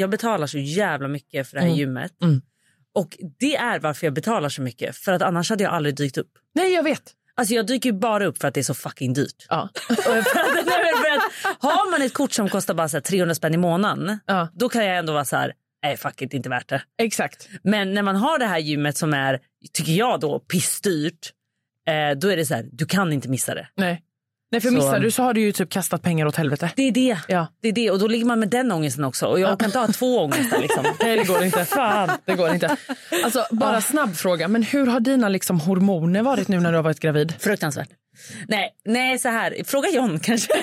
Jag betalar så jävla mycket för det här Mm. gymmet. Mm. Och det är varför jag betalar så mycket. För att annars hade jag aldrig dykt upp. Nej, jag vet. Alltså jag dyker bara upp för att det är så fucking dyrt. Ja. För att, för att, har man ett kort som kostar bara så här 300 spänn i månaden, Ja. då kan jag ändå vara så här, nej fuck it, inte värt det. Exakt. Men när man har det här gymmet som är, tycker jag då, pissdyrt, eh, då är det så här, du kan inte missa det. Nej. Nej, för Så- missar du så har du ju typ kastat pengar åt helvete. Det är det. Ja. det, är det. Och då ligger man med den ångesten också. Och jag kan inte ha två ångestar liksom. Nej, det går inte. Fan. Det går inte. Alltså, bara snabb fråga. Men hur har dina liksom, hormoner varit nu när du har varit gravid? Fruktansvärt. Nej, nej, så här. Fråga John kanske.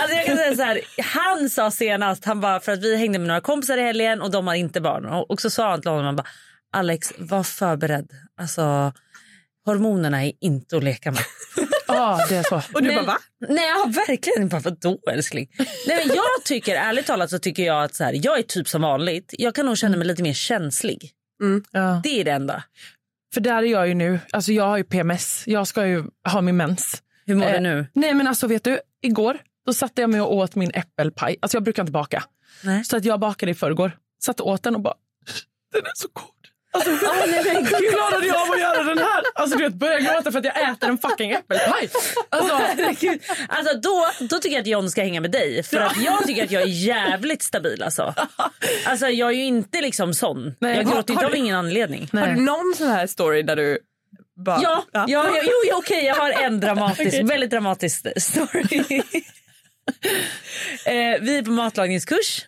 alltså jag kan säga så här. Han sa senast, han bara, för att vi hängde med några kompisar i helgen och de har inte barn. Och, och så sa han till honom, han bara, Alex var förberedd. Alltså hormonerna är inte att leka med. Ja, det är så. Och du Men- bara va? Nej, ja, verkligen. Bara, vadå älskling? Nej, men jag tycker, ärligt talat så tycker jag att så här, jag är typ som vanligt. Jag kan nog känna mig lite mer känslig. Ja. Det är det enda. För där är jag ju nu. Alltså, jag har ju PMS. Jag ska ju ha min mens. Hur mår du Eh, nu? Nej, men alltså vet du, igår då satte jag mig och åt min äppelpaj. Alltså jag brukar inte baka. Nej. Så att jag bakade i förrgår. Satt och åt den och bara, den är så god. Alltså, nej, hur klarade jag av att göra den här? Alltså du vet, börjar gråta för att jag äter en fucking äppelpaj. Alltså. Alltså då, då tycker jag att John ska hänga med dig. För att jag tycker att jag är jävligt stabil. Alltså, alltså jag är ju inte liksom sån. Nej. jag gråter inte av ingen anledning. Har du någon sån här story där du bara... Ja, ja. ja, jo, jo, okej, jag har en dramatisk, väldigt dramatisk story. eh, vi är på matlagningskurs.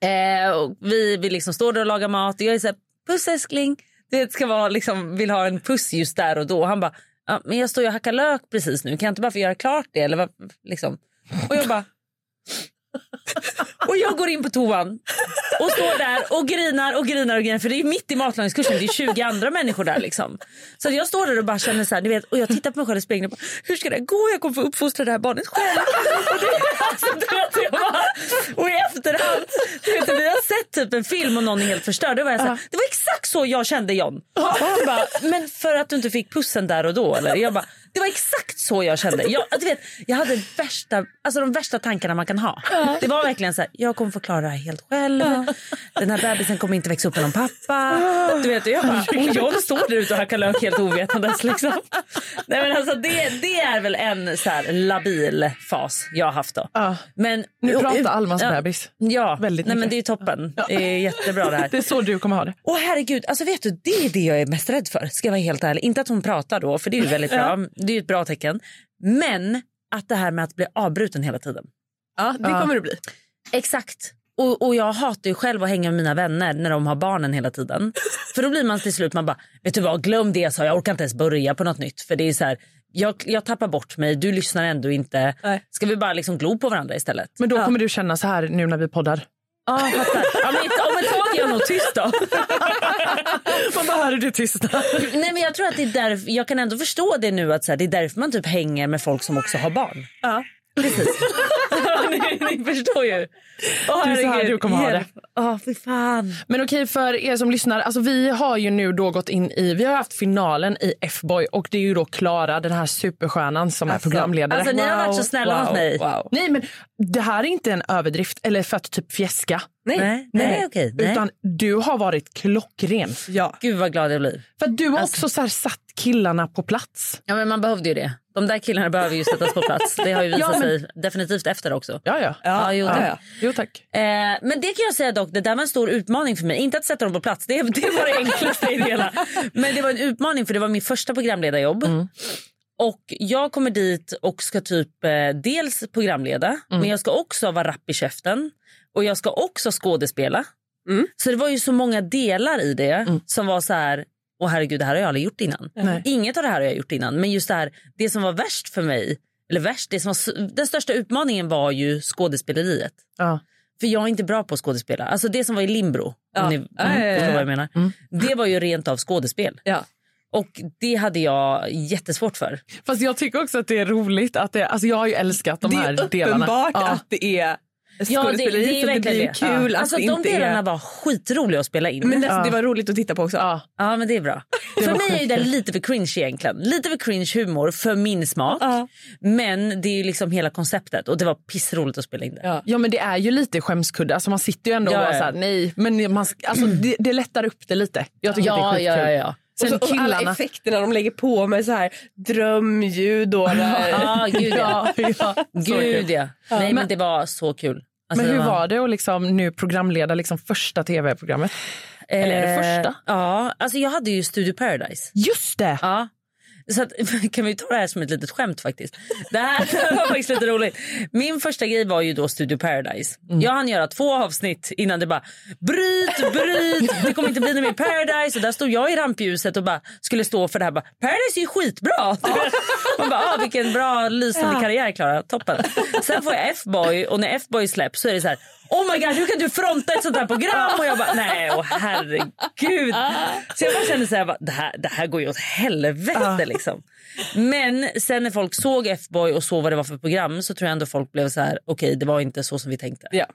Eh, och vi, vi liksom står där och lagar mat. Jag är så här, puss älskling. Det ska vara liksom, vill ha en puss just där och då. Han bara, ja, men jag står ju och hackar lök precis nu. Kan jag inte bara få göra klart det? Eller vad, liksom. Och jag bara... Och jag går in på toan och står där och grinar och grinar och grinar för det är mitt i matlagningskursen, det är 20 andra människor där liksom. Så jag står där och bara känner så här, vet, och jag tittar på mig själv i spegeln och bara, hur ska det gå? Jag kommer få uppfostra det här barnet själv. Och, det, alltså, jag bara, och i efterhand, du vet, vi har sett typ en film och någon är helt förstörd. Då var jag så här, det var exakt så jag kände John. Och bara, men för att du inte fick pussen där och då eller? Jag bara, det var exakt så jag kände. Jag, du vet, jag hade värsta, alltså de värsta tankarna man kan ha. Det var verkligen så här, jag kommer få klara det här helt själv. Den här bebisen kommer inte växa upp med någon pappa. Du vet, jag, bara, och jag står där ute och hackar lök helt ovetandes. Liksom. Nej, men alltså, det, det är väl en så här labil fas jag har haft. Då. Ja. Men, Nu pratar Almas ja, bebis. Ja, Väldigt nej, men det är toppen. Det är jättebra det här. Det är så du kommer ha det. Åh herregud, alltså vet du, det är det jag är mest rädd för. Ska jag vara helt ärlig. Inte att hon pratar då, för det är ju väldigt bra. Det är ju ett bra tecken. Men att det här med att bli avbruten hela tiden. Ja, det Ja. kommer det bli. Exakt. Och, och jag hatar ju själv att hänga med mina vänner när de har barnen hela tiden. För då blir man till slut, man bara, vet du vad, glöm det jag sa, jag orkar inte ens börja på något nytt. För det är så här, jag, jag tappar bort mig, du lyssnar ändå inte. Nej. Ska vi bara liksom glo på varandra istället? Men då kommer du känna så här nu när vi poddar. Ja, jag fattar. Ja, men om ett tag är jag nog tyst då. Man bara, är det tysta. Nej, men jag tror att det är därför, jag kan ändå förstå det nu att så här, det är därför man typ hänger med folk som också har barn. Ja. Precis. ni, förstår ju. Åh, Det är så här du kommer ha det. Åh, fy fan. Men okej för er som lyssnar, alltså vi har ju nu då gått in i, vi har haft finalen i F-boy och det är ju då Klara, den här superstjärnan som är programledare. Alltså ni har varit så snälla mot mig. Wow. Nej men det här är inte en överdrift eller för att typ fjäska. Nej. Nej, nej, okej. nej. Utan du har varit klockren. Ja. Gud vad glad jag blir. För du har Alltså- också så här satt killarna på plats. Ja, men man behövde ju det. De där killarna behöver ju sättas på plats. Det har ju visat Ja, men- sig definitivt efter också. Ja, ja. Ja, jo, tack. ja. Jo tack. Eh, men det kan jag säga dock, det där var en stor utmaning för mig. Inte att sätta dem på plats, det, det var det enklaste i det hela. Men det var en utmaning för det var min första programledarjobb. Och jag kommer dit och ska typ eh, dels programleda, men jag ska också vara rapp i käften. Och jag ska också skådespela. Så det var ju så många delar i det som var så här, åh herregud det här har jag aldrig gjort innan. Nej. Inget av det här har jag gjort innan. Men just det här, det som var värst för mig, eller värst, det som var, den största utmaningen var ju skådespeleriet. Ja. För jag är inte bra på att skådespela. Alltså det som var i Limbro, Ja. om ni ja, förstår vad jag menar. Det var ju rent av skådespel. Ja. Och det hade jag jättesvårt för. Fast jag tycker också att det är roligt. att det, alltså Jag har ju älskat de Det här är delarna. uppenbart Ja. att det är Ja, det, det är så det verkligen blir det. kul att Alltså det de delarna är... var skitroliga att spela in. Men det, det var roligt att titta på också. Ja. Ja men det är bra. för mig är ju det lite för cringe egentligen. Lite för cringe humor för min smak. Ja. Men det är ju liksom hela konceptet och det var pissroligt att spela in det. Ja. Ja men det är ju lite skämskudde. Alltså man sitter ju ändå Ja, och bara ja. så här, nej. Men man, alltså, det, det lättar upp det lite. Jag tycker att det är Ja, skitkul. ja, ja, ja. Sen och, så, och alla effekterna de lägger på med så här drömljud och. Ja, gud ja. ja, Gud ja. Nej men det var så kul. Alltså, Men hur det var det att liksom nu programleda liksom första tv-programmet? Eller är det första? Eh, Ja, alltså jag hade ju Studio Paradise. Just det! Ja. Så att, kan vi ta det här som ett litet skämt faktiskt. Det här var faktiskt lite roligt. Min första grej var ju då Studio Paradise. Jag hann göra två avsnitt innan det bara bryt, bryt, det kommer inte bli något mer Paradise. Och där stod jag i rampljuset och bara skulle stå för det här. Bara, Paradise är ju skitbra. Vet. Man bara, ah, vilken bra lysande karriär Klara, toppen. Sen får jag F-boy och när F-boy släpps så är det så här Oh my god, hur kan du fronta ett sånt här program? Och jag bara, nej, åh herregud. Så jag bara kände så här, bara, det här, det här går ju åt helvete liksom. Men sen när folk såg F-boy och såg vad det var för program så tror jag ändå folk blev så här, okej det var inte så som vi tänkte. Ja.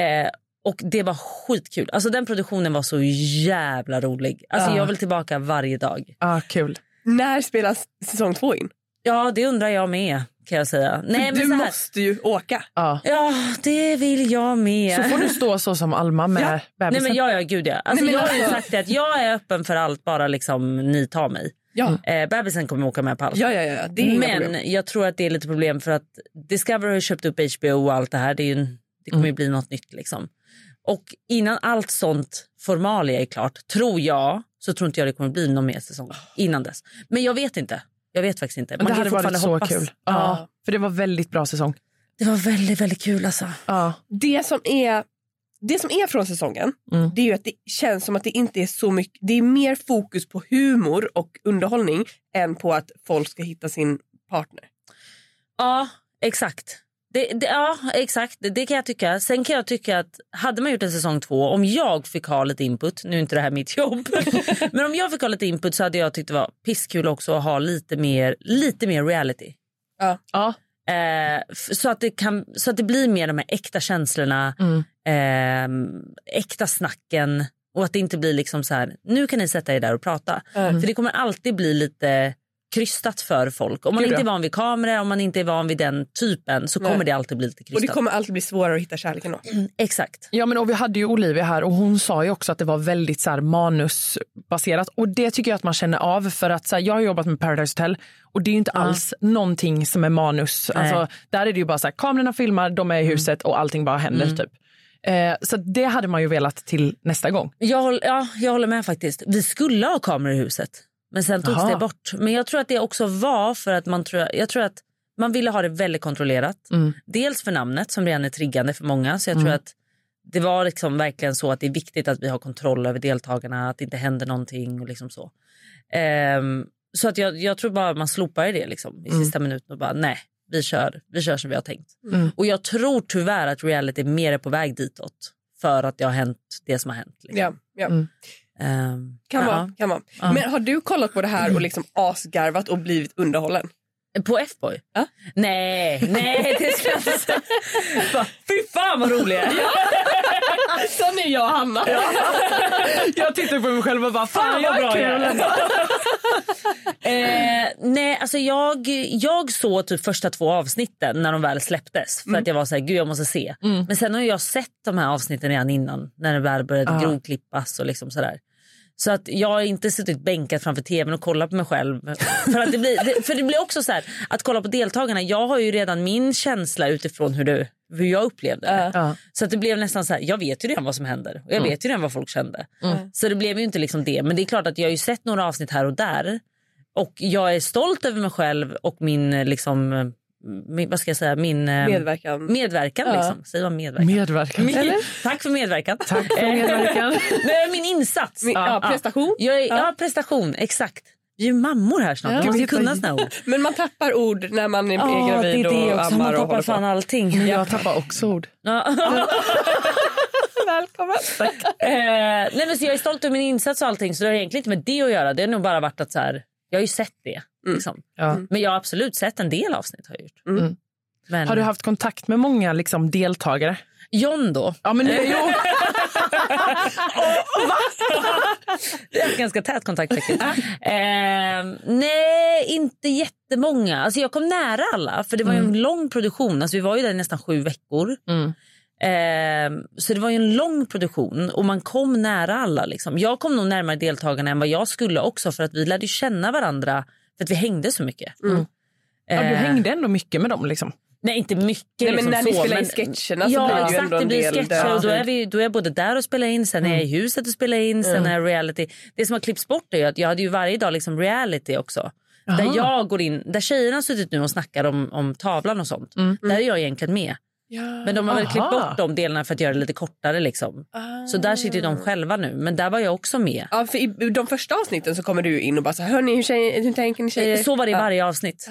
Eh, och det var skitkul. Alltså den produktionen var så jävla rolig. Alltså Ja. jag vill tillbaka varje dag. Ja, kul. När spelas säsong två in? Ja, det undrar jag med kan jag säga. Nej, men du så här, måste ju åka. Ja. Ja, det vill jag med. Så får du stå så som Alma med Ja. Nej bebisen. men ja, ja gud ja. Alltså, Nej, men jag har ju alltså- sagt det att jag är öppen för allt bara liksom ni tar mig. Ja. Eh, bebisen kommer åka med på allt. Ja, ja, ja. Det är men problem. jag tror att det är lite problem för att Discovery har köpt upp HBO och allt det här. Det, är ju, en- det kommer ju bli något nytt liksom. Och innan allt sånt formalia är klart, tror jag, så tror inte jag det kommer bli någon mer säsong innan dess. Men jag vet inte. Jag vet faktiskt inte. Men det hade varit så hoppas. kul. Ja. Ja. För det var väldigt bra säsong. Det var väldigt, väldigt kul alltså. Ja. Det som är det som är från säsongen Mm. det är ju att det känns som att det inte är så mycket. Det är mer fokus på humor och underhållning än på att folk ska hitta sin partner. Ja, exakt. Det, det, ja, exakt. Det, kan jag tycka. Sen kan jag tycka att hade man gjort en säsong två, om jag fick ha lite input, nu är inte det här mitt jobb, men om jag fick ha lite input så hade jag tyckt det var pisskul också att ha lite mer, lite mer reality. Ja. Eh, f- så, att det kan, så att det blir mer de här äkta känslorna, eh, äkta snacken och att det inte blir liksom så här, nu kan ni sätta er där och prata. För det kommer alltid bli lite krystat för folk. Om man Gud, inte är van vid kameror, om man inte är van vid den typen så Nej. kommer det alltid bli lite Och det krystat. kommer alltid bli svårare att hitta kärleken då. Exakt. Ja, men och vi hade ju Olivia här och hon sa ju också att det var väldigt så här, manusbaserat. Och det tycker jag att man känner av för att så här, jag har jobbat med Paradise Hotel och det är ju inte alls någonting som är manus. Nej. Alltså, där är det ju bara så här, kamerorna filmar, de är i huset och allting bara händer typ. Eh, så det hade man ju velat till nästa gång. Jag, håll, ja, jag håller med faktiskt. Vi skulle ha kameror i huset. Men sen togs Jaha. det bort. Men jag tror att det också var för att man tror, jag tror att man ville ha det väldigt kontrollerat. Dels för namnet som redan är triggande för många. Så jag tror att det var liksom verkligen så att det är viktigt att vi har kontroll över deltagarna. Att det inte händer någonting och liksom så. Ehm, så att jag, jag tror bara man slopar det liksom, i sista minuten och bara nej, vi kör, vi kör som vi har tänkt. Och jag tror tyvärr att reality mer är på väg ditåt. För att det har hänt det som har hänt. Liksom. Ja, ja. Ehm, Kan, ja. vara, kan vara. Men har du kollat på det här och liksom asgarvat och blivit underhållen? På F-boy? Ja. Nej, nej det ska jag inte säga. Fy fan vad rolig jag är. Sån är jag och Hanna. Jag tittar på mig själv och bara, Fan vad bra jag är. eh, nej, alltså jag, jag såg typ första två avsnitten när de väl släpptes. För att jag var så här, gud jag måste se. Men sen har jag sett de här avsnitten redan innan. När det väl började grovklippas och liksom sådär. Så att jag har inte suttit bänkat framför tvn och kollat på mig själv. För, att det, blir, för det blir också så här, att kolla på deltagarna. Jag har ju redan min känsla utifrån hur, det, hur jag upplevde det. Ja. Så att det blev nästan så här, jag vet ju redan vad som händer. Och jag vet ju redan vad folk kände. Så det blev ju inte liksom det. Men det är klart att jag har ju sett några avsnitt här och där. Och jag är stolt över mig själv och min, liksom, min, vad ska jag säga, min eh, Medverkan. medverkan. Ja. Liksom. Säger man medverkan? Medverkan. Min- Tack för medverkan. Tack för medverkan. Nej, min insats. Min- ja, prestation. Jag är, ja. prestation, exakt. Vi är mammor här snart. Ja. Vi måste kunna såna ord. Men man tappar ord när man är, Ja, är det gravid är det och ammar Man och tappar håller fan på. allting. Jag tappar också ord. Ja. Välkommen. Eh, nej men så jag är stolt över min insats och allting så det har egentligen inte med det att göra. Det har nog bara varit att så här, jag har ju sett det. Liksom. Ja. Men jag har absolut sett en del avsnitt. Har, jag gjort. Mm. Men, Har du haft kontakt med många liksom, deltagare? John då? Ja, men, jo. Det är ganska tät kontakt faktiskt. eh, nej, inte jättemånga. Alltså jag kom nära alla för det var ju en lång produktion. Alltså vi var ju där i nästan sju veckor. Mm. Eh, så det var ju en lång produktion och man kom nära alla. Liksom. Jag kom nog närmare deltagarna än vad jag skulle också för att vi lärde känna varandra för att vi hängde så mycket. Ja, du Eh, hängde ändå mycket med dem. Liksom. Nej, inte mycket. Nej, men liksom när ni så, spelar in sketcherna så ja, blir det ju exakt, ändå en det blir del sketcher och då är, vi, då är jag både där och spelar in, sen är jag i huset och spelar in, sen är jag reality. Det som har klippts bort är ju att jag hade ju varje dag liksom reality också. Där jag går in, där tjejerna har suttit nu och snackar om, om tavlan och sånt. Där är jag egentligen med. Men de har väl Aha. klippt bort de delarna för att göra det lite kortare. Liksom. Så där sitter de själva nu. Men där var jag också med. Ja, för I de första avsnitten så kommer du in och bara så här, hörni hur, tjej, hur tänker ni tjejer? Så var det i Ja. varje avsnitt.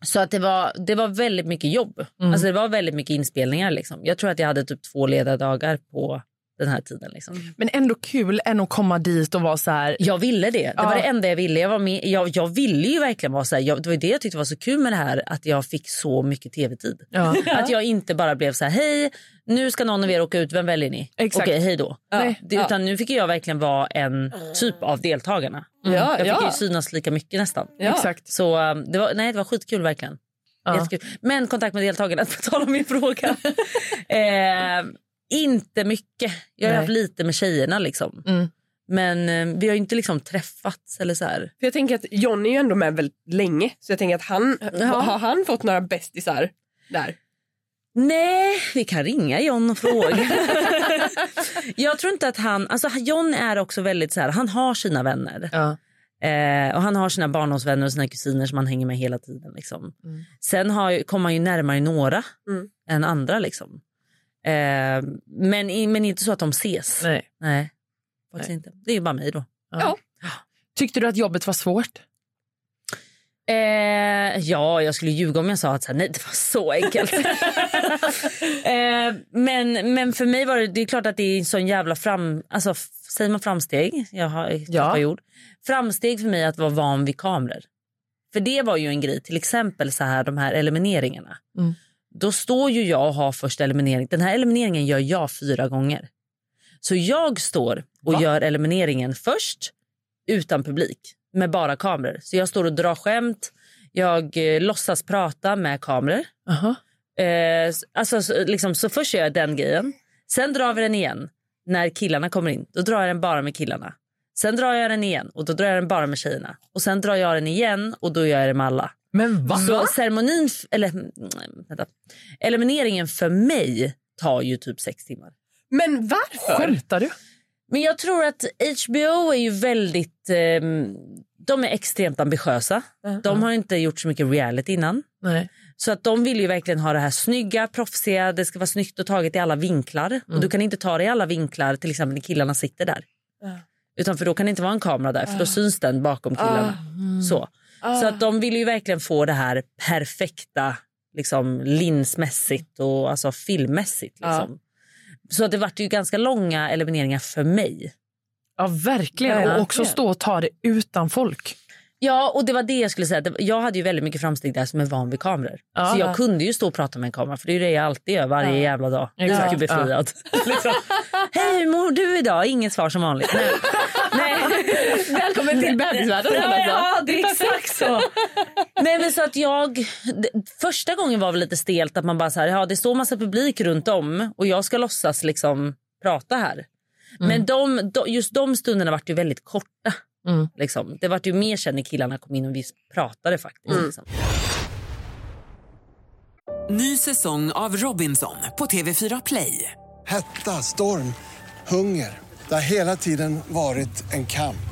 Så att det, var, det var väldigt mycket jobb. Alltså det var väldigt mycket inspelningar. Liksom. Jag tror att jag hade typ två ledardagar på den här tiden. Liksom. Men ändå kul än att komma dit och vara så här... Jag ville det. Det var Ja. det enda jag ville. Jag, var med, jag, jag ville ju verkligen vara så här. Jag, det var det jag tyckte var så kul med det här. Att jag fick så mycket tv-tid. Ja. Att jag inte bara blev så här, hej nu ska någon av er åka ut, vem väljer ni? Exakt. Okej, hej då. Nej. Det, utan nu fick jag verkligen vara en typ av deltagarna. Ja, Jag fick ja. ju synas lika mycket nästan. Ja. Exakt. Så um, det var, nej, det var skitkul verkligen. Ja. Men kontakt med deltagarna, på tal om min fråga. eh, inte mycket. Jag har Nej. haft lite med tjejerna liksom. Mm. Men eh, vi har inte liksom träffats eller så här. För jag tänker att John är ju ändå med väldigt länge så jag tänker att han, har han fått några bästisar där? Nej, vi kan ringa John och fråga. jag tror inte att han... Alltså John är också väldigt så här, han har sina vänner. Ja. Eh, och han har sina barndomsvänner och sina kusiner som han hänger med hela tiden. Liksom. Sen har, ju- kommer han ju närmare några Mm. än andra. Liksom. Eh, men, men inte så att de ses. Nej. Nej, faktiskt inte. Det är ju bara mig då. Ja. Tyckte du att jobbet var svårt? Eh, ja, jag skulle ljuga om jag sa att så här, nej, det var så enkelt. eh, men, men för mig var det, det är klart att det är en sån jävla fram... Alltså, säger man framsteg? Jag har Ja. ja. gjort. Framsteg för mig att vara van vid kameror. För det var ju en grej, till exempel så här de här elimineringarna. Mm. Då står ju jag och har första eliminering. Den här elimineringen gör jag fyra gånger. Så jag står och Va? gör elimineringen först utan publik med bara kameror. Så jag står och drar skämt, jag eh, låtsas prata med kameror. Aha. Eh, s- alltså, så, liksom, så först gör jag den grejen. Sen drar vi den igen när killarna kommer in. Då drar jag den bara med killarna. Sen drar jag den igen och då drar jag den bara med tjejerna. Och sen drar jag den igen och då gör jag det med alla. Men va? Så ceremonin, eller mm, vänta. Elimineringen för mig tar ju typ sex timmar. Men varför? Skämtar du? Men jag tror att HBO är ju väldigt... ehm, de är extremt ambitiösa. De har inte gjort så mycket reality innan. Nej. Så att de vill ju verkligen ha det här snygga, proffsiga, det ska vara snyggt och taget i alla vinklar. Och du kan inte ta det i alla vinklar till exempel när killarna sitter där. Utan för då kan det inte vara en kamera där för då syns den bakom killarna. Så. Så att de vill ju verkligen få det här perfekta liksom linsmässigt och alltså filmmässigt. Liksom. Så att det vart ju ganska långa elimineringar för mig. Ja, verkligen. Ja, Och också stå och ta det utan folk. Ja, och det var det jag skulle säga. Jag hade ju väldigt mycket framsteg där som är van vid kameror. Ja. så jag kunde ju stå och prata med en kamera för det är det jag alltid gör varje jävla dag. Exakt. Mycket befriad. liksom. Hej, hur mår du idag? Inget svar som vanligt. Nej. Nej. Till bebisvärlden. Ja, ja, det är exakt så. Nej, men så att jag, första gången var väl lite stelt att man bara så här, ja, det står massa publik runt om och jag ska låtsas liksom prata här. Men de, de, just de stunderna var ju väldigt korta. Mm. Liksom. Det var ju mer sen när killarna kom in och vi pratade faktiskt. Liksom. Ny säsong av Robinson på TV4 Play. Hetta, storm, hunger. Det har hela tiden varit en kamp.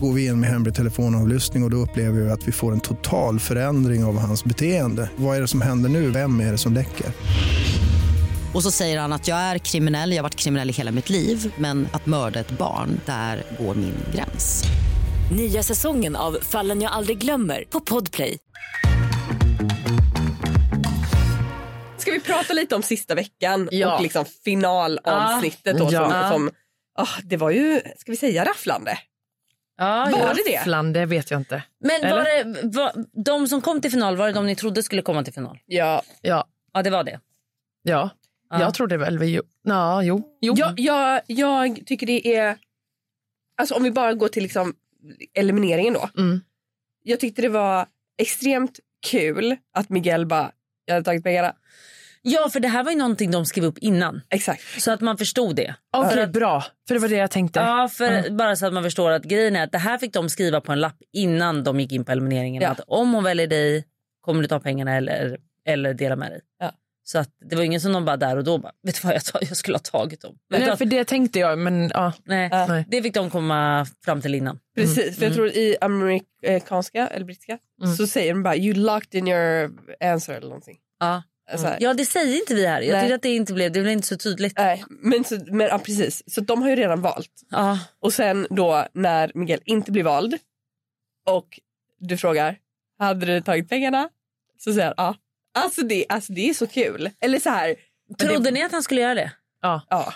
Går vi in med hemlig telefonavlyssning och, och då upplever vi att vi får en total förändring av hans beteende. Vad är det som händer nu? Vem är det som läcker? Och så säger han att jag är kriminell, jag har varit kriminell i hela mitt liv men att mörda ett barn, där går min gräns. Nya säsongen av Fallen jag aldrig glömmer på Podplay. Ska vi prata lite om sista veckan Ja. och liksom finalavsnittet då Ja. som, Ja. som ah, det var ju, ska vi säga rafflande? Ja, Var det det vet jag inte. Men var det, var, de som kom till final, var det de ni trodde skulle komma till final? Ja. Ja, Ja, det var det. ja. Ja. jag trodde väl vi... Ja, jo. jo. Jag, jag, jag tycker det är, alltså om vi bara går till liksom elimineringen då. Mm. Jag tyckte det var extremt kul att Miguel bara, jag hade tagit pengarna. Ja, för det här var ju någonting de skrev upp innan. Exakt. Så att man förstod det. Okej, att- bra. För det var det jag tänkte. Ja, för bara så att man förstår att grejen är att det här fick de skriva på en lapp innan de gick in på elimineringen. Ja. Att om hon väljer dig kommer du ta pengarna eller, eller dela med dig. Ja. Så att det var ingen som de bara där och då bara, vet du vad jag, jag skulle ha tagit dem. Nej, för det tänkte jag, men ja. nej, Nej. det fick de komma fram till innan. Precis, för jag tror i amerikanska eller brittiska Mm. så säger de bara you locked in your answer eller någonting. Ja. Så här. ja, det säger inte vi här. Jag Nej. att det inte blev, det blev inte så tydligt. Nej, men, så, men ja, precis. Så de har ju redan valt. Ja. Och sen då när Miguel inte blir vald och du frågar, hade du tagit pengarna? Så säger han ja. Alltså det, alltså det är så kul. Eller så här. Trodde det, ni att han skulle göra det? Ja. Ja.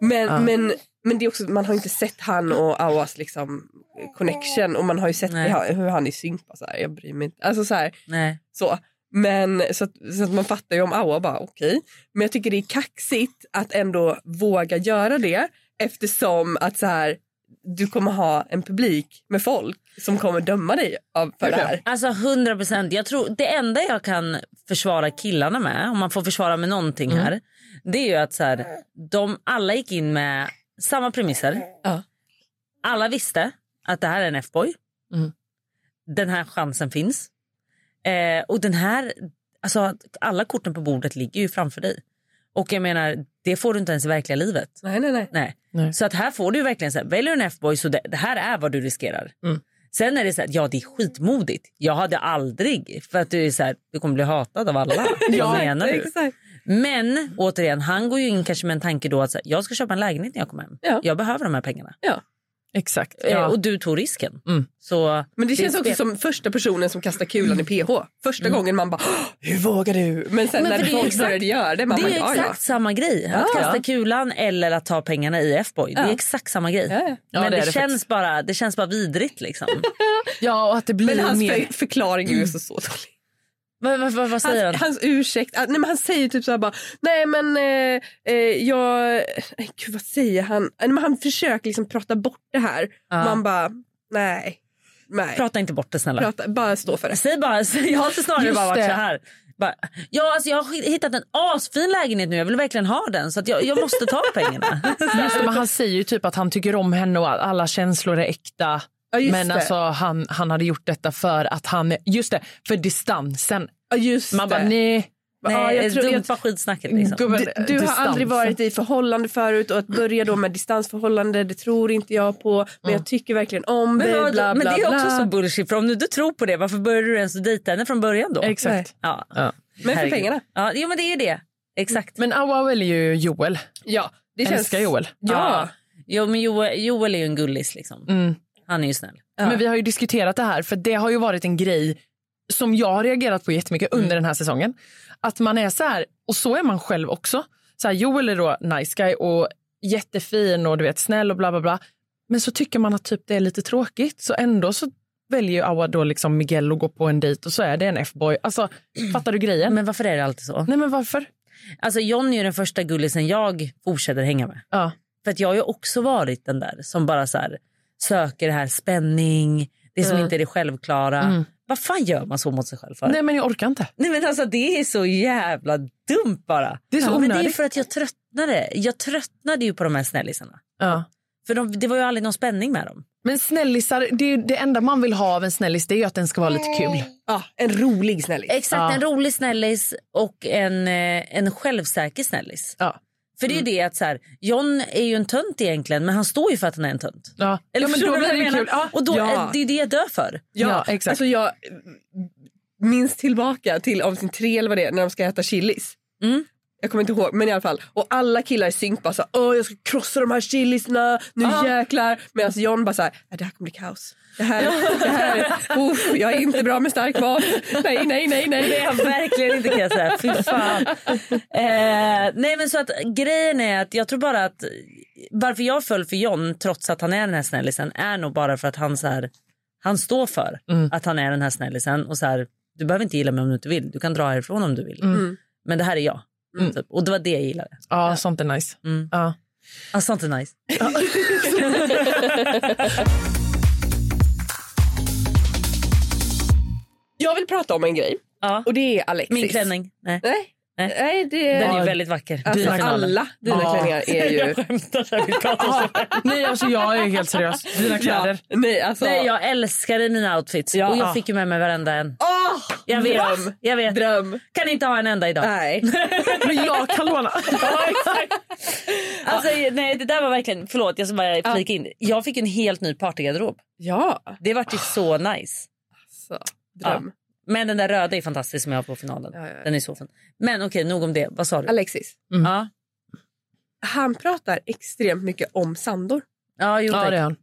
Men, Ja. men, men det är också, man har inte sett han och Awas liksom connection och man har ju sett det, hur han är. Så här, jag bryr mig inte. Alltså så här, Nej. så. Men så att, så att man fattar ju om Awa bara okej. Men jag tycker det är kaxigt att ändå våga göra det eftersom att så här du kommer ha en publik med folk som kommer döma dig av, för det här. Alltså 100 procent. Det enda jag kan försvara killarna med, om man får försvara med någonting Mm. här, det är ju att så här, de alla gick in med samma premisser. Ja. Alla visste att det här är en F-boy. Mm. Den här chansen finns. Eh, och den här, alltså alla korten på bordet ligger ju framför dig. Och jag menar, det får du inte ens i verkliga livet. Nej, nej, nej. Nej. Nej. Så att här får du verkligen så här, väljer du en F-boy så det, det här är vad du riskerar. Mm. Sen är det så här, ja det är skitmodigt. Jag hade aldrig, för att du är så här, du kommer bli hatad av alla. Vad menar du? Exakt. Men återigen, han går ju in kanske med en tanke då att så här, jag ska köpa en lägenhet när jag kommer hem. Ja. Jag behöver de här pengarna. Exakt. Eh, Ja. Och du tog risken. Mm. Så Men det är känns också som första personen som kastar kulan i PH. Första gången man bara "Åh, hur vågar du? Men sen Men när det folk exakt- började göra det man Det är bara ja, exakt samma grej. Att Ja. kasta kulan eller att ta pengarna i F-boy. Det är exakt samma grej. Men det det, det känns faktiskt. bara, det känns bara vidrigt liksom. ja, och att det blir Men hans mer... för, förklaring är ju så, så dålig. Vad, vad, vad, vad säger Hans, han? hans ursäkt, ah, nej, men han säger typ så här bara, nej men eh, eh, jag, nej, gud vad säger han? Nej, men han försöker liksom prata bort det här. Ja. Man bara, nej, nej. Prata inte bort det snälla. Prata, bara stå för det. Säg bara, jag har snarare Just bara varit det. så här. Bara, ja, alltså jag har hittat en asfin lägenhet nu, jag vill verkligen ha den så att jag, jag måste ta pengarna. Just det, men han säger ju typ att han tycker om henne och alla känslor är äkta. Ja, just men det. alltså, han, han hade gjort detta för att han... Just det, för distansen. Ja, just Man bara, det. nej. Nej, Ja, jag tror- dumpa skitsnacket liksom. Du, du har aldrig varit i förhållande förut och att börja då med distansförhållande det tror inte jag på men jag tycker verkligen om Men, dig vad- bla bla men det är också bla. så bullshit för om du inte tror på det varför började du ens dejta henne från början då? Exakt. Ja. Ja. Men för pengarna. Ja, jo men det är ju det. Exakt. Men Awa väljer ju Joel. Ja, det Älskar Joel. Ja. Jo men Joel, Joel är ju en gullis liksom. Mm. Han är ju snäll. Ja. Men vi har ju diskuterat det här för det har ju varit en grej som jag har reagerat på jättemycket Mm. under den här säsongen. Att man är så här, och så är man själv också. Så här, Joel är då nice guy och jättefin och du vet snäll och bla bla bla. Men så tycker man att typ det är lite tråkigt så ändå så väljer ju Awa då liksom Miguel att gå på en dejt och så är det en F-boy. Alltså fattar du grejen? Men varför är det alltid så? Nej men varför? Alltså John är ju den första gullisen jag fortsätter hänga med. Ja. För att jag har ju också varit den där som bara så här, söker det här spänning, det som Mm. inte är det självklara. Mm. Vad fan gör man så mot sig själv för? Nej men jag orkar inte. Nej men alltså det är så jävla dumt bara. Det är så Men det är onödigt. för att jag tröttnade. Jag tröttnade ju på de här snällisarna. Ja. För de, det var ju aldrig någon spänning med dem. Men snällisar, det, det enda man vill ha av en snällis det är ju att den ska vara lite kul. Ja, en rolig snällis. Exakt, Ja. en rolig snällis och en, eh, en självsäker snällis. Ja. För det är ju det att så här, John är ju en tönt egentligen men han står ju för att han är en tönt. Ja. Eller ja, men då blir det menar? kul. Ja. Och då, Ja. är det är det jag dör för. Ja, exakt. Alltså jag minns tillbaka till avsnitt tre eller vad det är när de ska äta chilis. Mm. Jag kommer inte ihåg men i alla fall. Och alla killar i synk bara så Åh jag ska krossa de här chilisarna, nu Ja. jäklar. Medan John bara så här, "Nej, det här kommer bli kaos. Det här, det här, uff, jag är inte bra med stark mat. Nej, nej, nej, nej. Det är jag verkligen inte kan jag säga. Fy fan. Eh, nej men så att grejen är att jag tror bara att varför jag föll för John trots att han är den här snällisen är nog bara för att han så här, han står för att han är den här snällisen och så här, du behöver inte gilla mig om du inte vill. Du kan dra härifrån om du vill. Men det här är jag. Typ. Och det var det jag gillade. Ja, sånt är nice. Mm. Ja. Ah, sånt är nice. Jag vill prata om en grej Ja. och det är Alexis. Min klänning. Nej. Nej, Nej. nej det Den är ju väldigt vacker. Alltså, alla dina Ja. klänningar är ju... Skämtar, jag vill prata om det. Nej, alltså jag är helt seriös. Dina kläder. Ja, nej, alltså... Nej, jag älskade mina outfits Ja. och jag fick ju med mig varenda en. Åh, Jag vet. dröm. Jag vet. Dröm. Kan inte ha en enda idag. Nej. Men jag kan låna. Alltså, nej, det där var verkligen, förlåt jag ska bara flika in. Jag fick en helt ny partygarderob. Ja, Det vart ju så nice. så. Dröm. Men den där röda är fantastisk som jag har på finalen. Ja, ja, ja. Den är så fin. Men okej, nog om det. Vad sa du? Alexis, Ja, han pratar extremt mycket om Sandor. ja, jo, Ja, det är han.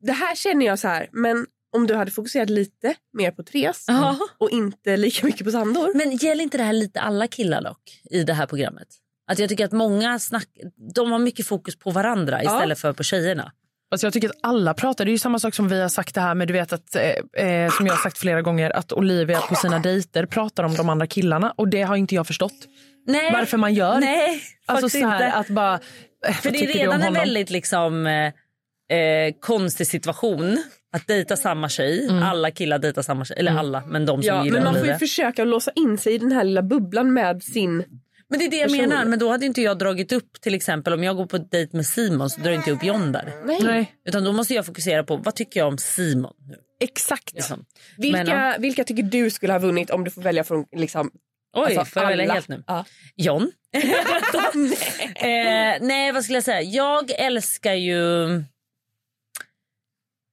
Det här känner jag så här, men om du hade fokuserat lite mer på Therese Ja. och inte lika mycket på Sandor. Men gäller inte det här lite alla killar dock i det här programmet? Att jag tycker att många snack, de har mycket fokus på varandra istället för på tjejerna. Alltså jag tycker att alla pratar, det är ju samma sak som vi har sagt det här med, du vet att, eh, eh, som jag har sagt flera gånger, att Olivia på sina dejter pratar om de andra killarna och det har inte jag förstått. Nej. Varför man gör. Nej, alltså så här, inte. att bara, eh, För det är redan en väldigt liksom, eh, eh, konstig situation att dejta samma tjej. Alla killar dejtar samma tjej. Eller alla, men de som Ja, gillar men man får försöka låsa in sig i den här lilla bubblan med sin... Men det är det jag person. menar. Men då hade inte jag dragit upp till exempel om jag går på dejt med Simon så drar jag inte upp John där. Nej, Utan då måste jag fokusera på vad tycker jag om Simon nu. exakt. Liksom. Vilka, Men, vilka tycker du skulle ha vunnit om du får välja från liksom, Oj, alltså, får jag välja helt nu? Ja. John. eh, nej, vad skulle jag säga? Jag älskar ju...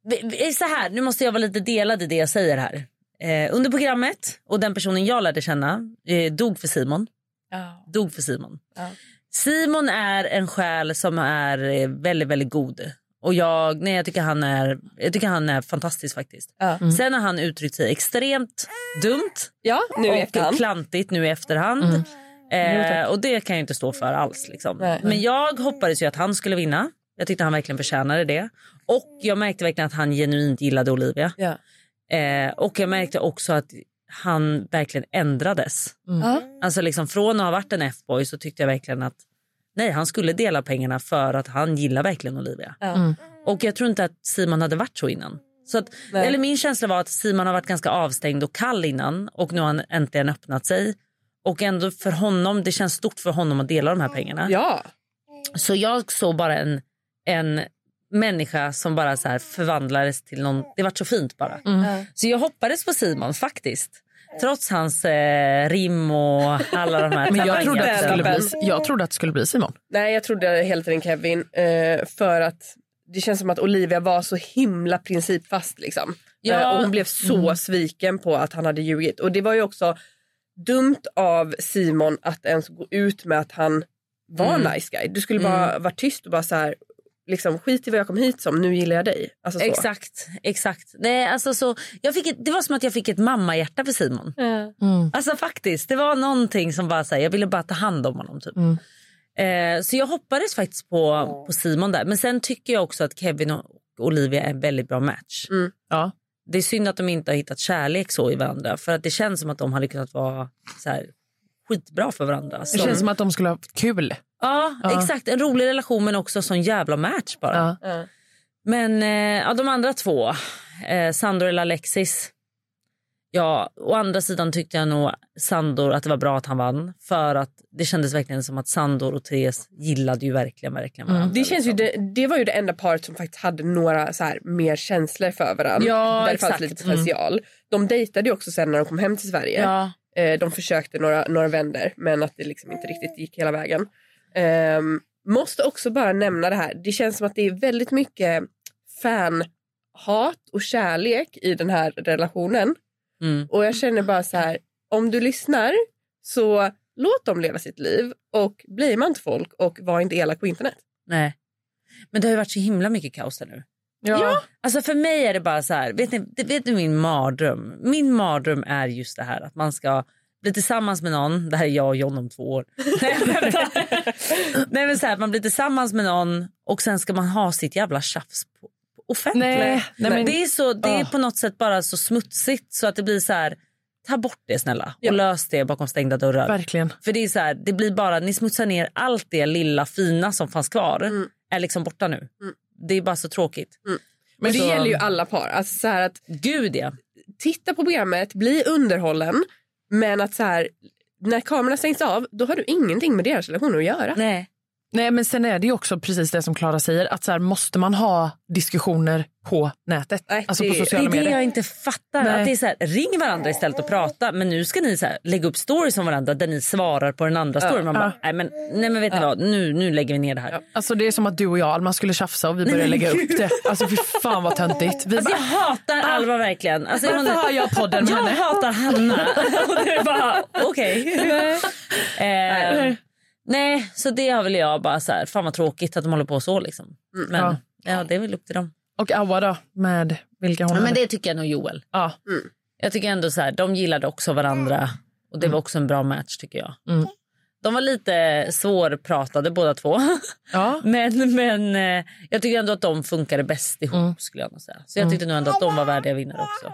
Vi- Så här, nu måste jag vara lite delad i det jag säger här. Eh, under programmet, och den personen jag lärde känna, eh, dog för Simon. Dog för Simon. Ja. Simon är en själ som är eh, väldigt, väldigt god. Och jag, nej, jag, tycker han är, jag tycker han är fantastisk faktiskt. Ja. Sen har han uttryckt sig extremt dumt ja, nu och efterhand. klantigt nu i efterhand. Eh, och det kan jag inte stå för alls. Liksom. Nej. Men jag hoppades ju att han skulle vinna. Jag tyckte han verkligen förtjänade det. Och jag märkte verkligen att han genuint gillade Olivia. Ja. Eh, och jag märkte också att han verkligen ändrades. Ja. Alltså liksom från att ha varit en F-boy så tyckte jag verkligen att nej, han skulle dela pengarna för att han gillar verkligen Olivia. Ja. Och jag tror inte att Simon hade varit så innan. Så att, Nej. eller min känsla var att Simon har varit ganska avstängd och kall innan och nu har han äntligen öppnat sig. Och ändå för honom, det känns stort för honom att dela de här pengarna. ja. Så jag såg bara en, en människa som bara så här förvandlades till någon, det var så fint bara. Så jag hoppades på Simon faktiskt. Trots hans eh, rim och alla de här Men jag trodde, att det skulle bli, jag trodde att det skulle bli Simon. Nej, jag trodde hela tiden Kevin. Eh, för att det känns som att Olivia var så himla principfast. Liksom. Ja. Eh, och hon blev så sviken på att han hade ljugit. Och det var ju också dumt av Simon att ens gå ut med att han var Mm. nice guy. Du skulle bara vara tyst och bara så här, liksom, skit i vad jag kom hit som, nu gillar jag dig. Alltså så. Exakt, exakt. Nej, alltså så, jag fick ett, det var som att jag fick ett mammahjärta för Simon. Alltså faktiskt, det var någonting som bara så här, jag ville bara ta hand om honom. Typ. Eh, så jag hoppades faktiskt på, på Simon där. Men sen tycker jag också att Kevin och Olivia är en väldigt bra match. Ja. Det är synd att de inte har hittat kärlek så i varandra. För att det känns som att de hade kunnat vara så här, skitbra för varandra. Det Som- känns som att de skulle ha haft kul. Ja, Ja. exakt. En rolig relation men också sån jävla match bara. Ja. Ja. Men eh, ja, de andra två, eh, Sandor eller Alexis. Ja, å andra sidan tyckte jag nog Sandor att det var bra att han vann. För att det kändes verkligen som att Sandor och Therese gillade ju verkligen, verkligen varandra. Det, känns ju, liksom. det, det var ju det enda paret som faktiskt hade några så här, mer känslor för varandra. Ja, där det exakt. fanns lite potential. De dejtade ju också sen när de kom hem till Sverige. Ja. Eh, de försökte några, några vänder men att det liksom inte riktigt gick hela vägen. Ehm, måste också bara nämna det här. Det känns som att det är väldigt mycket fanhat och kärlek i den här relationen. Mm. Och jag känner bara så här, om du lyssnar så låt dem leva sitt liv och blamea inte folk och var inte elak på internet. Nej. Men det har ju varit så himla mycket kaos där nu. Ja. Alltså för mig är det bara så här, vet ni, det- vet ni min mardröm? Min mardröm är just det här att man ska bli tillsammans med någon, det här är jag och John om två år. Nej, men så här, man blir tillsammans med någon och sen ska man ha sitt jävla tjafs på, på offentligt. Nej, nej, men- det är, så, det är Ah. på något sätt bara så smutsigt så att det blir så här, ta bort det snälla och lös det bakom stängda dörrar. Verkligen. För det är så här, det blir bara, ni smutsar ner allt det lilla fina som fanns kvar Mm. är liksom borta nu. Det är bara så tråkigt. Men det Så- gäller ju alla par. Alltså så här att Gud ja. titta på programmet, bli underhållen men att så här, när kamerorna stängs av då har du ingenting med deras relation att göra. Nej. Nej, men sen är det ju också precis det som Klara säger. Att så här, måste man ha diskussioner på nätet? Nej, alltså det- på Det sociala är det medier? jag inte fattar. Nej. Att det är så här, ring varandra istället och prata. Men nu ska ni så här, lägga upp stories om varandra där ni svarar på den andra storyn. Man bara, nej men, nej men vet ni vad, nu, nu lägger vi ner det här. Alltså det är som att du och jag, Alma, skulle tjafsa och vi började lägga upp det. Alltså fy fan vad töntigt. Vi Alltså jag bara, hatar Alva verkligen. Alltså, Varför har jag podden med Jag henne? hatar Hanna. och det är bara, okej. eh, nej, så det har väl jag bara så här, fan vad tråkigt att de håller på så liksom. Men Ja. ja. det är väl upp till dem. och Awa då, med vilka hon Ja, men det tycker jag nog Joel. Ja. Jag tycker ändå så här, de gillade också varandra och det var också en bra match tycker jag. Mm. De var lite svårpratade båda två. Ja. men men eh, jag tycker ändå att de funkade bäst ihop skulle jag nog säga. Så jag tyckte nog ändå att de var värdiga vinnare också.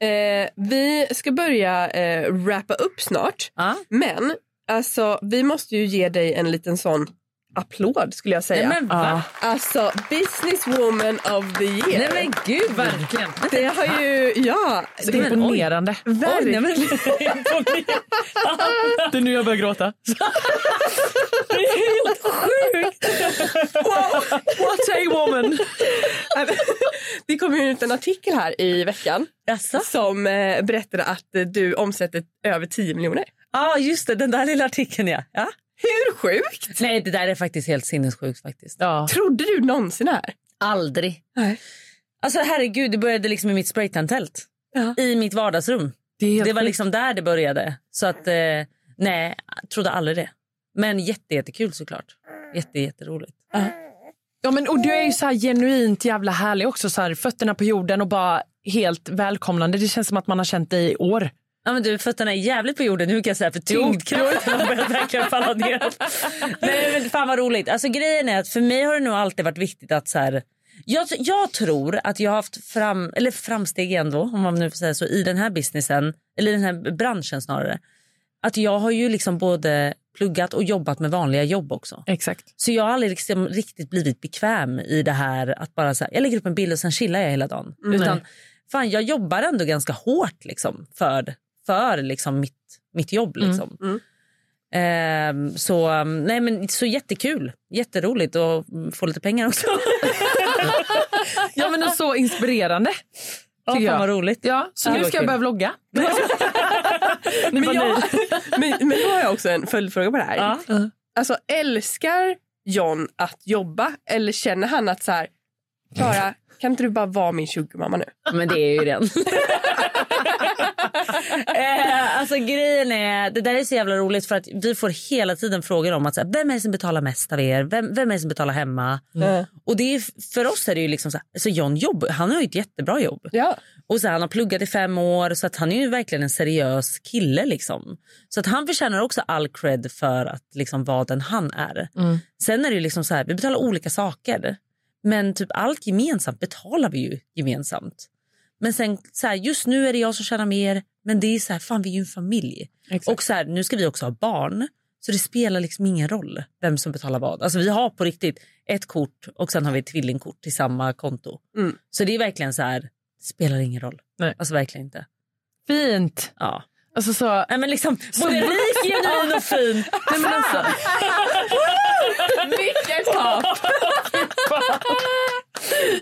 Eh, vi ska börja eh, wrappa upp snart Ja. men alltså vi måste ju ge dig en liten sån applåd skulle jag säga. Nej, men va? Alltså businesswoman of the year. Nej men gud. Verkligen. Det har ju, ja. Så det, imponerande. Oj, nej, men, Det är nu jag börjar gråta. What a woman! det kom ju ut en artikel här i veckan Jaså? som eh, berättade att du omsätter över 10 miljoner. Ja just det, den där lilla artikeln ja. ja. Hur sjukt? Nej det där är faktiskt helt sinnessjukt faktiskt. Ja. Trodde du någonsin det här? Aldrig. Nej. Alltså herregud, det började liksom i mitt spraytan-tält. Ja. I mitt vardagsrum. Det, Det var sjukt. liksom där det började. Så att, eh, nej, trodde aldrig det. Men jätte, jättekul såklart. Jätte, jätteroligt. Ja, men, och du är ju så genuint jävla härlig också. Så här, fötterna på jorden och bara helt välkomnande. Det känns som att man har känt dig i år. Ja, men du, fötterna är jävligt på jorden nu kan jag säga för tyngdkraften har börjat verkligen falla ner. Nej, men fan vad roligt. Alltså grejen är att för mig har det nog alltid varit viktigt att så här, jag, jag tror att jag har haft fram, eller framsteg ändå om man nu får säga så i den här businessen, eller i den här branschen snarare. Att jag har ju liksom både pluggat och jobbat med vanliga jobb också. Exakt. Så jag har aldrig liksom riktigt blivit bekväm i det här att bara så här, jag lägger upp en bild och sen chillar jag hela dagen. Utan fan jag jobbar ändå ganska hårt liksom för, för liksom mitt, mitt jobb. Liksom. Ehm, så, um, nej, men, så jättekul, jätteroligt och mm, få lite pengar också. Ja, men och så inspirerande. Ja, jag. vad roligt. Ja, så nu ska jag börja vlogga. Men, jag, men, men då har jag också en följdfråga på det här. Ja. Alltså älskar John att jobba eller känner han att så här, Klara, kan inte du bara vara min sugarmamma nu? Men det är ju den. eh, alltså grejen är, det där är så jävla roligt för att vi får hela tiden frågor om att så här, vem är det som betalar mest av er? Vem, vem är det som betalar hemma? Och det är, för oss är det ju liksom så här, alltså John jobb, han har ju ett jättebra jobb. Ja. Och så här, han har pluggat i fem år så att han är ju verkligen en seriös kille liksom. Så att han förtjänar också all cred för att liksom vara den han är. Sen är det ju liksom så här, vi betalar olika saker. Men typ allt gemensamt betalar vi ju gemensamt. Men sen så här, just nu är det jag som tjänar mer. Men det är så här, fan vi är ju en familj. Och så här, nu ska vi också ha barn. Så det spelar liksom ingen roll vem som betalar vad. Alltså vi har på riktigt ett kort och sen har vi ett tvillingkort till samma konto. Så det är verkligen så här, spelar ingen roll. Nej. Alltså verkligen inte. Fint. Ja. Alltså så... Nej, men liksom, både rik, genuin och fin. Nej, men alltså, Mycket topp!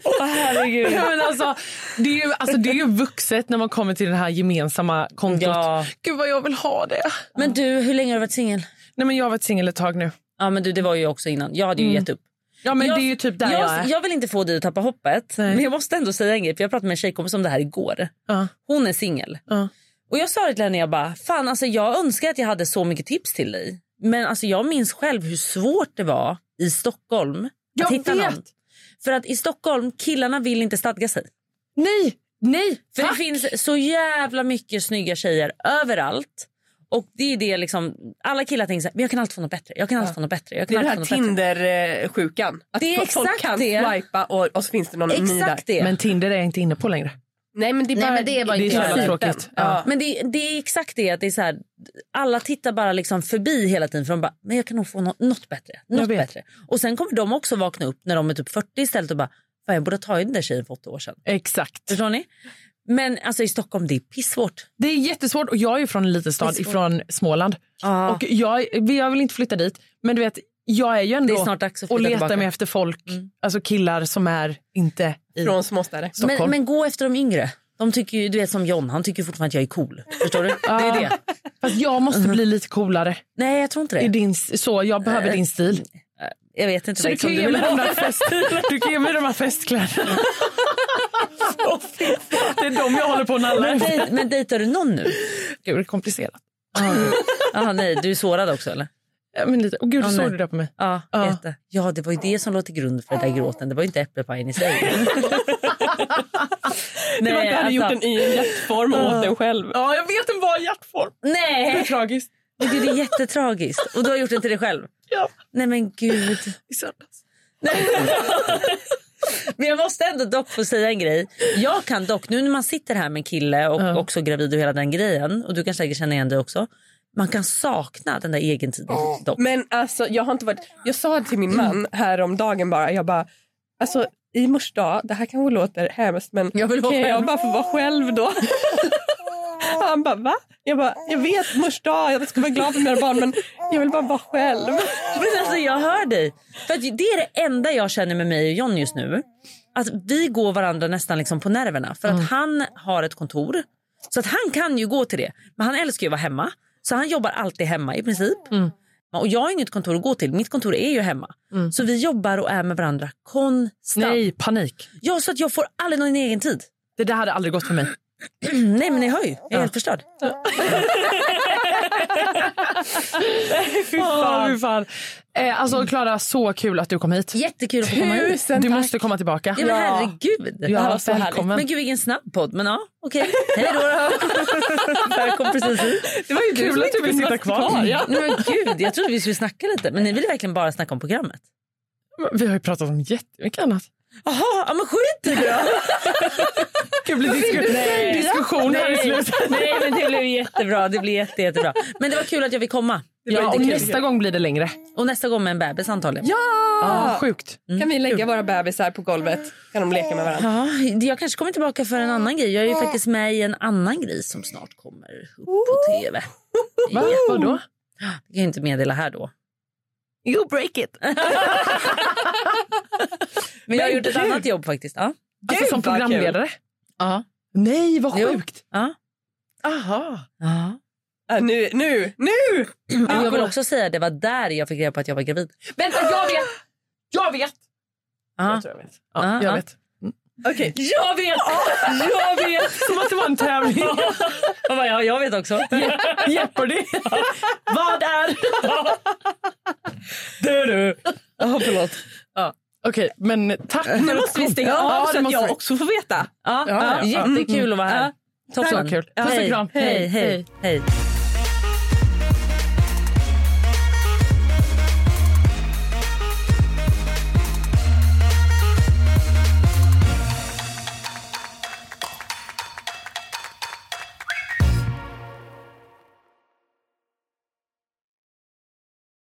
Åh herregud. ja, men alltså, det, är ju, alltså, det är ju vuxet när man kommer till det här gemensamma kontot. Ja. Gud vad jag vill ha det. Men du, hur länge har du varit singel? Nej, men jag har varit singel ett tag nu. Ja men du, det var ju också innan. Jag hade ju gett upp. Ja, men jag, det är ju typ där jag, jag, är. jag vill inte få dig att tappa hoppet. Nej. Men jag måste ändå säga en grej. För jag pratade med en tjejkompis om det här igår. Ja. Hon är singel. Ja. Och jag sa det till henne, jag bara, fan alltså jag önskar att jag hade så mycket tips till dig. Men alltså jag minns själv hur svårt det var i Stockholm Jag att hitta vet. någon. För att i Stockholm, killarna vill inte stadga sig. Nej, nej. För tack. det finns så jävla mycket snygga tjejer överallt. Och det är det liksom, alla killar tänker så här, men jag kan alltid få något bättre. Jag kan alltid få något bättre. Jag Det kan är den här. Tinder-sjukan. Att Det är folk exakt kan det. swipa och, och så finns det någon ny där. Det. Men Tinder är jag inte inne på längre. Nej men det är Nej, bara, men det är bara Det är så jävla tråkigt. Ja. Ja. Men det, det är exakt det att det är så här, alla tittar bara liksom förbi hela tiden för de bara, men jag kan nog få något, något bättre. Något bättre. Och sen kommer de också vakna upp när de är typ 40 istället och bara, fan jag borde ha tagit den där tjejen för åtta år sedan. Exakt. Förstår ni? Men alltså i Stockholm det är pissvårt. Det är jättesvårt och jag är ju från en liten stad Det är svårt. ifrån Småland. Ja. Och jag, jag vill inte flytta dit. Men du vet, jag är ju ändå Det är snart dags att och letar tillbaka. mig efter folk, alltså killar som är inte Från småstäder. Men, men gå efter de yngre. De tycker ju, du vet som John, han tycker fortfarande att jag är cool. Förstår du? Det är det. Fast jag måste bli lite coolare. Nej jag tror inte I det. din, så jag behöver din stil. Jag vet inte Så du kan, du vill de ha. fest, du kan ge mig de här festkläderna. det är de jag håller på att nalla Men, efter. dej, men dejtar du någon nu? Gud, det är komplicerat. Jaha nej, du är sårad också eller? Ja, men lite. Oh, gud, Ja, såg nej. du det på mig? Ja, Ja. ja, det var ju det som låg till grund för den där gråten. Det var ju inte äppelpajen i sig. Det var att du hade gjort alltså, den i en hjärtform och åt den själv. Ja, jag vet en var hjärtform. Det är Nej, tragiskt. men gud, det är jättetragiskt. Och du har gjort den till dig själv? Ja, Nej men gud. i söndags. Men jag måste ändå dock få säga en grej. Jag kan dock, nu när man sitter här med en kille och Ja. också gravid och hela den grejen, och du kan säkert känna igen det också. Man kan sakna den där egentiden dock. Men alltså jag har inte varit... Jag sa till min man häromdagen bara, jag bara, alltså i mors dag, det här kanske låter hemskt men Jag vill kan jag bara få vara själv då? Han bara va? Jag bara, jag vet mors dag, jag ska vara glad för mina barn men jag vill bara vara själv. Men alltså jag hör dig. För att det är det enda jag känner med mig och John just nu. Att vi går varandra nästan liksom på nerverna. För att han har ett kontor. Så att han kan ju gå till det. Men han älskar ju att vara hemma. Så han jobbar alltid hemma i princip. Och jag har inget kontor att gå till. Mitt kontor är ju hemma. Så vi jobbar och är med varandra konstant. Nej, panik. Ja, så att jag får aldrig någon egen tid. Det där hade aldrig gått för mig. Nej men ni hör ju, jag är helt förstörd. Fy fan. fy fan. Eh, alltså Klara, så kul att du kom hit. Jättekul att få komma hit. Tusen Du tack. måste komma tillbaka. Ja, men herregud. Ja, det här var så välkommen. härligt. Men gud vilken snabb podd. Men ja, okej. Hej då. Jag kom precis hit. Det var ju Kul att du vill sitta kvar. Ja. Nej, men gud, jag trodde vi skulle snacka lite. Men ni ville verkligen bara snacka om programmet. Vi har ju pratat om jättemycket annat. Jaha, ja, men skit i det då. Det blir disku- diskussion här i slutet. Nej, men det blev jättebra. Det blev jätte, jättebra. Men det var kul att jag fick komma. Ja, och nästa gång blir det längre. Och nästa gång med en bebis antagligen. Ja, sjukt. Kan vi lägga våra bebisar på golvet? Kan de leka med varandra? Ja, jag kanske kommer tillbaka för en annan grej. Jag är ju faktiskt med i en annan grej som snart kommer upp på tv. Va? Vadå? Det kan jag inte meddela här då. You break it. Men jag har Men gjort ett gud. annat jobb faktiskt. Ja. Alltså Gud, som vad programledare? Ja. Nej, vad Jo. sjukt. ja. Aha. ja. Ah, nu, nu, nu! Men jag vill också säga att det var där jag fick reda på att jag var gravid. Vänta, jag vet! Jag vet! Ja. Jag tror jag vet. Ja, Ja, jag ja. vet. Okej. Jag vet! Jag vet! Som att det var en tävling. Jag, bara, ja, jag vet också. Jeopardy. Vad är... Du, du. Ja, förlåt. Ja. Okej, men tack Nu måste vi stänga av Ja, så att jag vi. också får veta. Ja, Ja, ja, ja. Jättekul att vara här. Toppen. Kul. Puss och kram. hej, Hej, hej. hej. hej.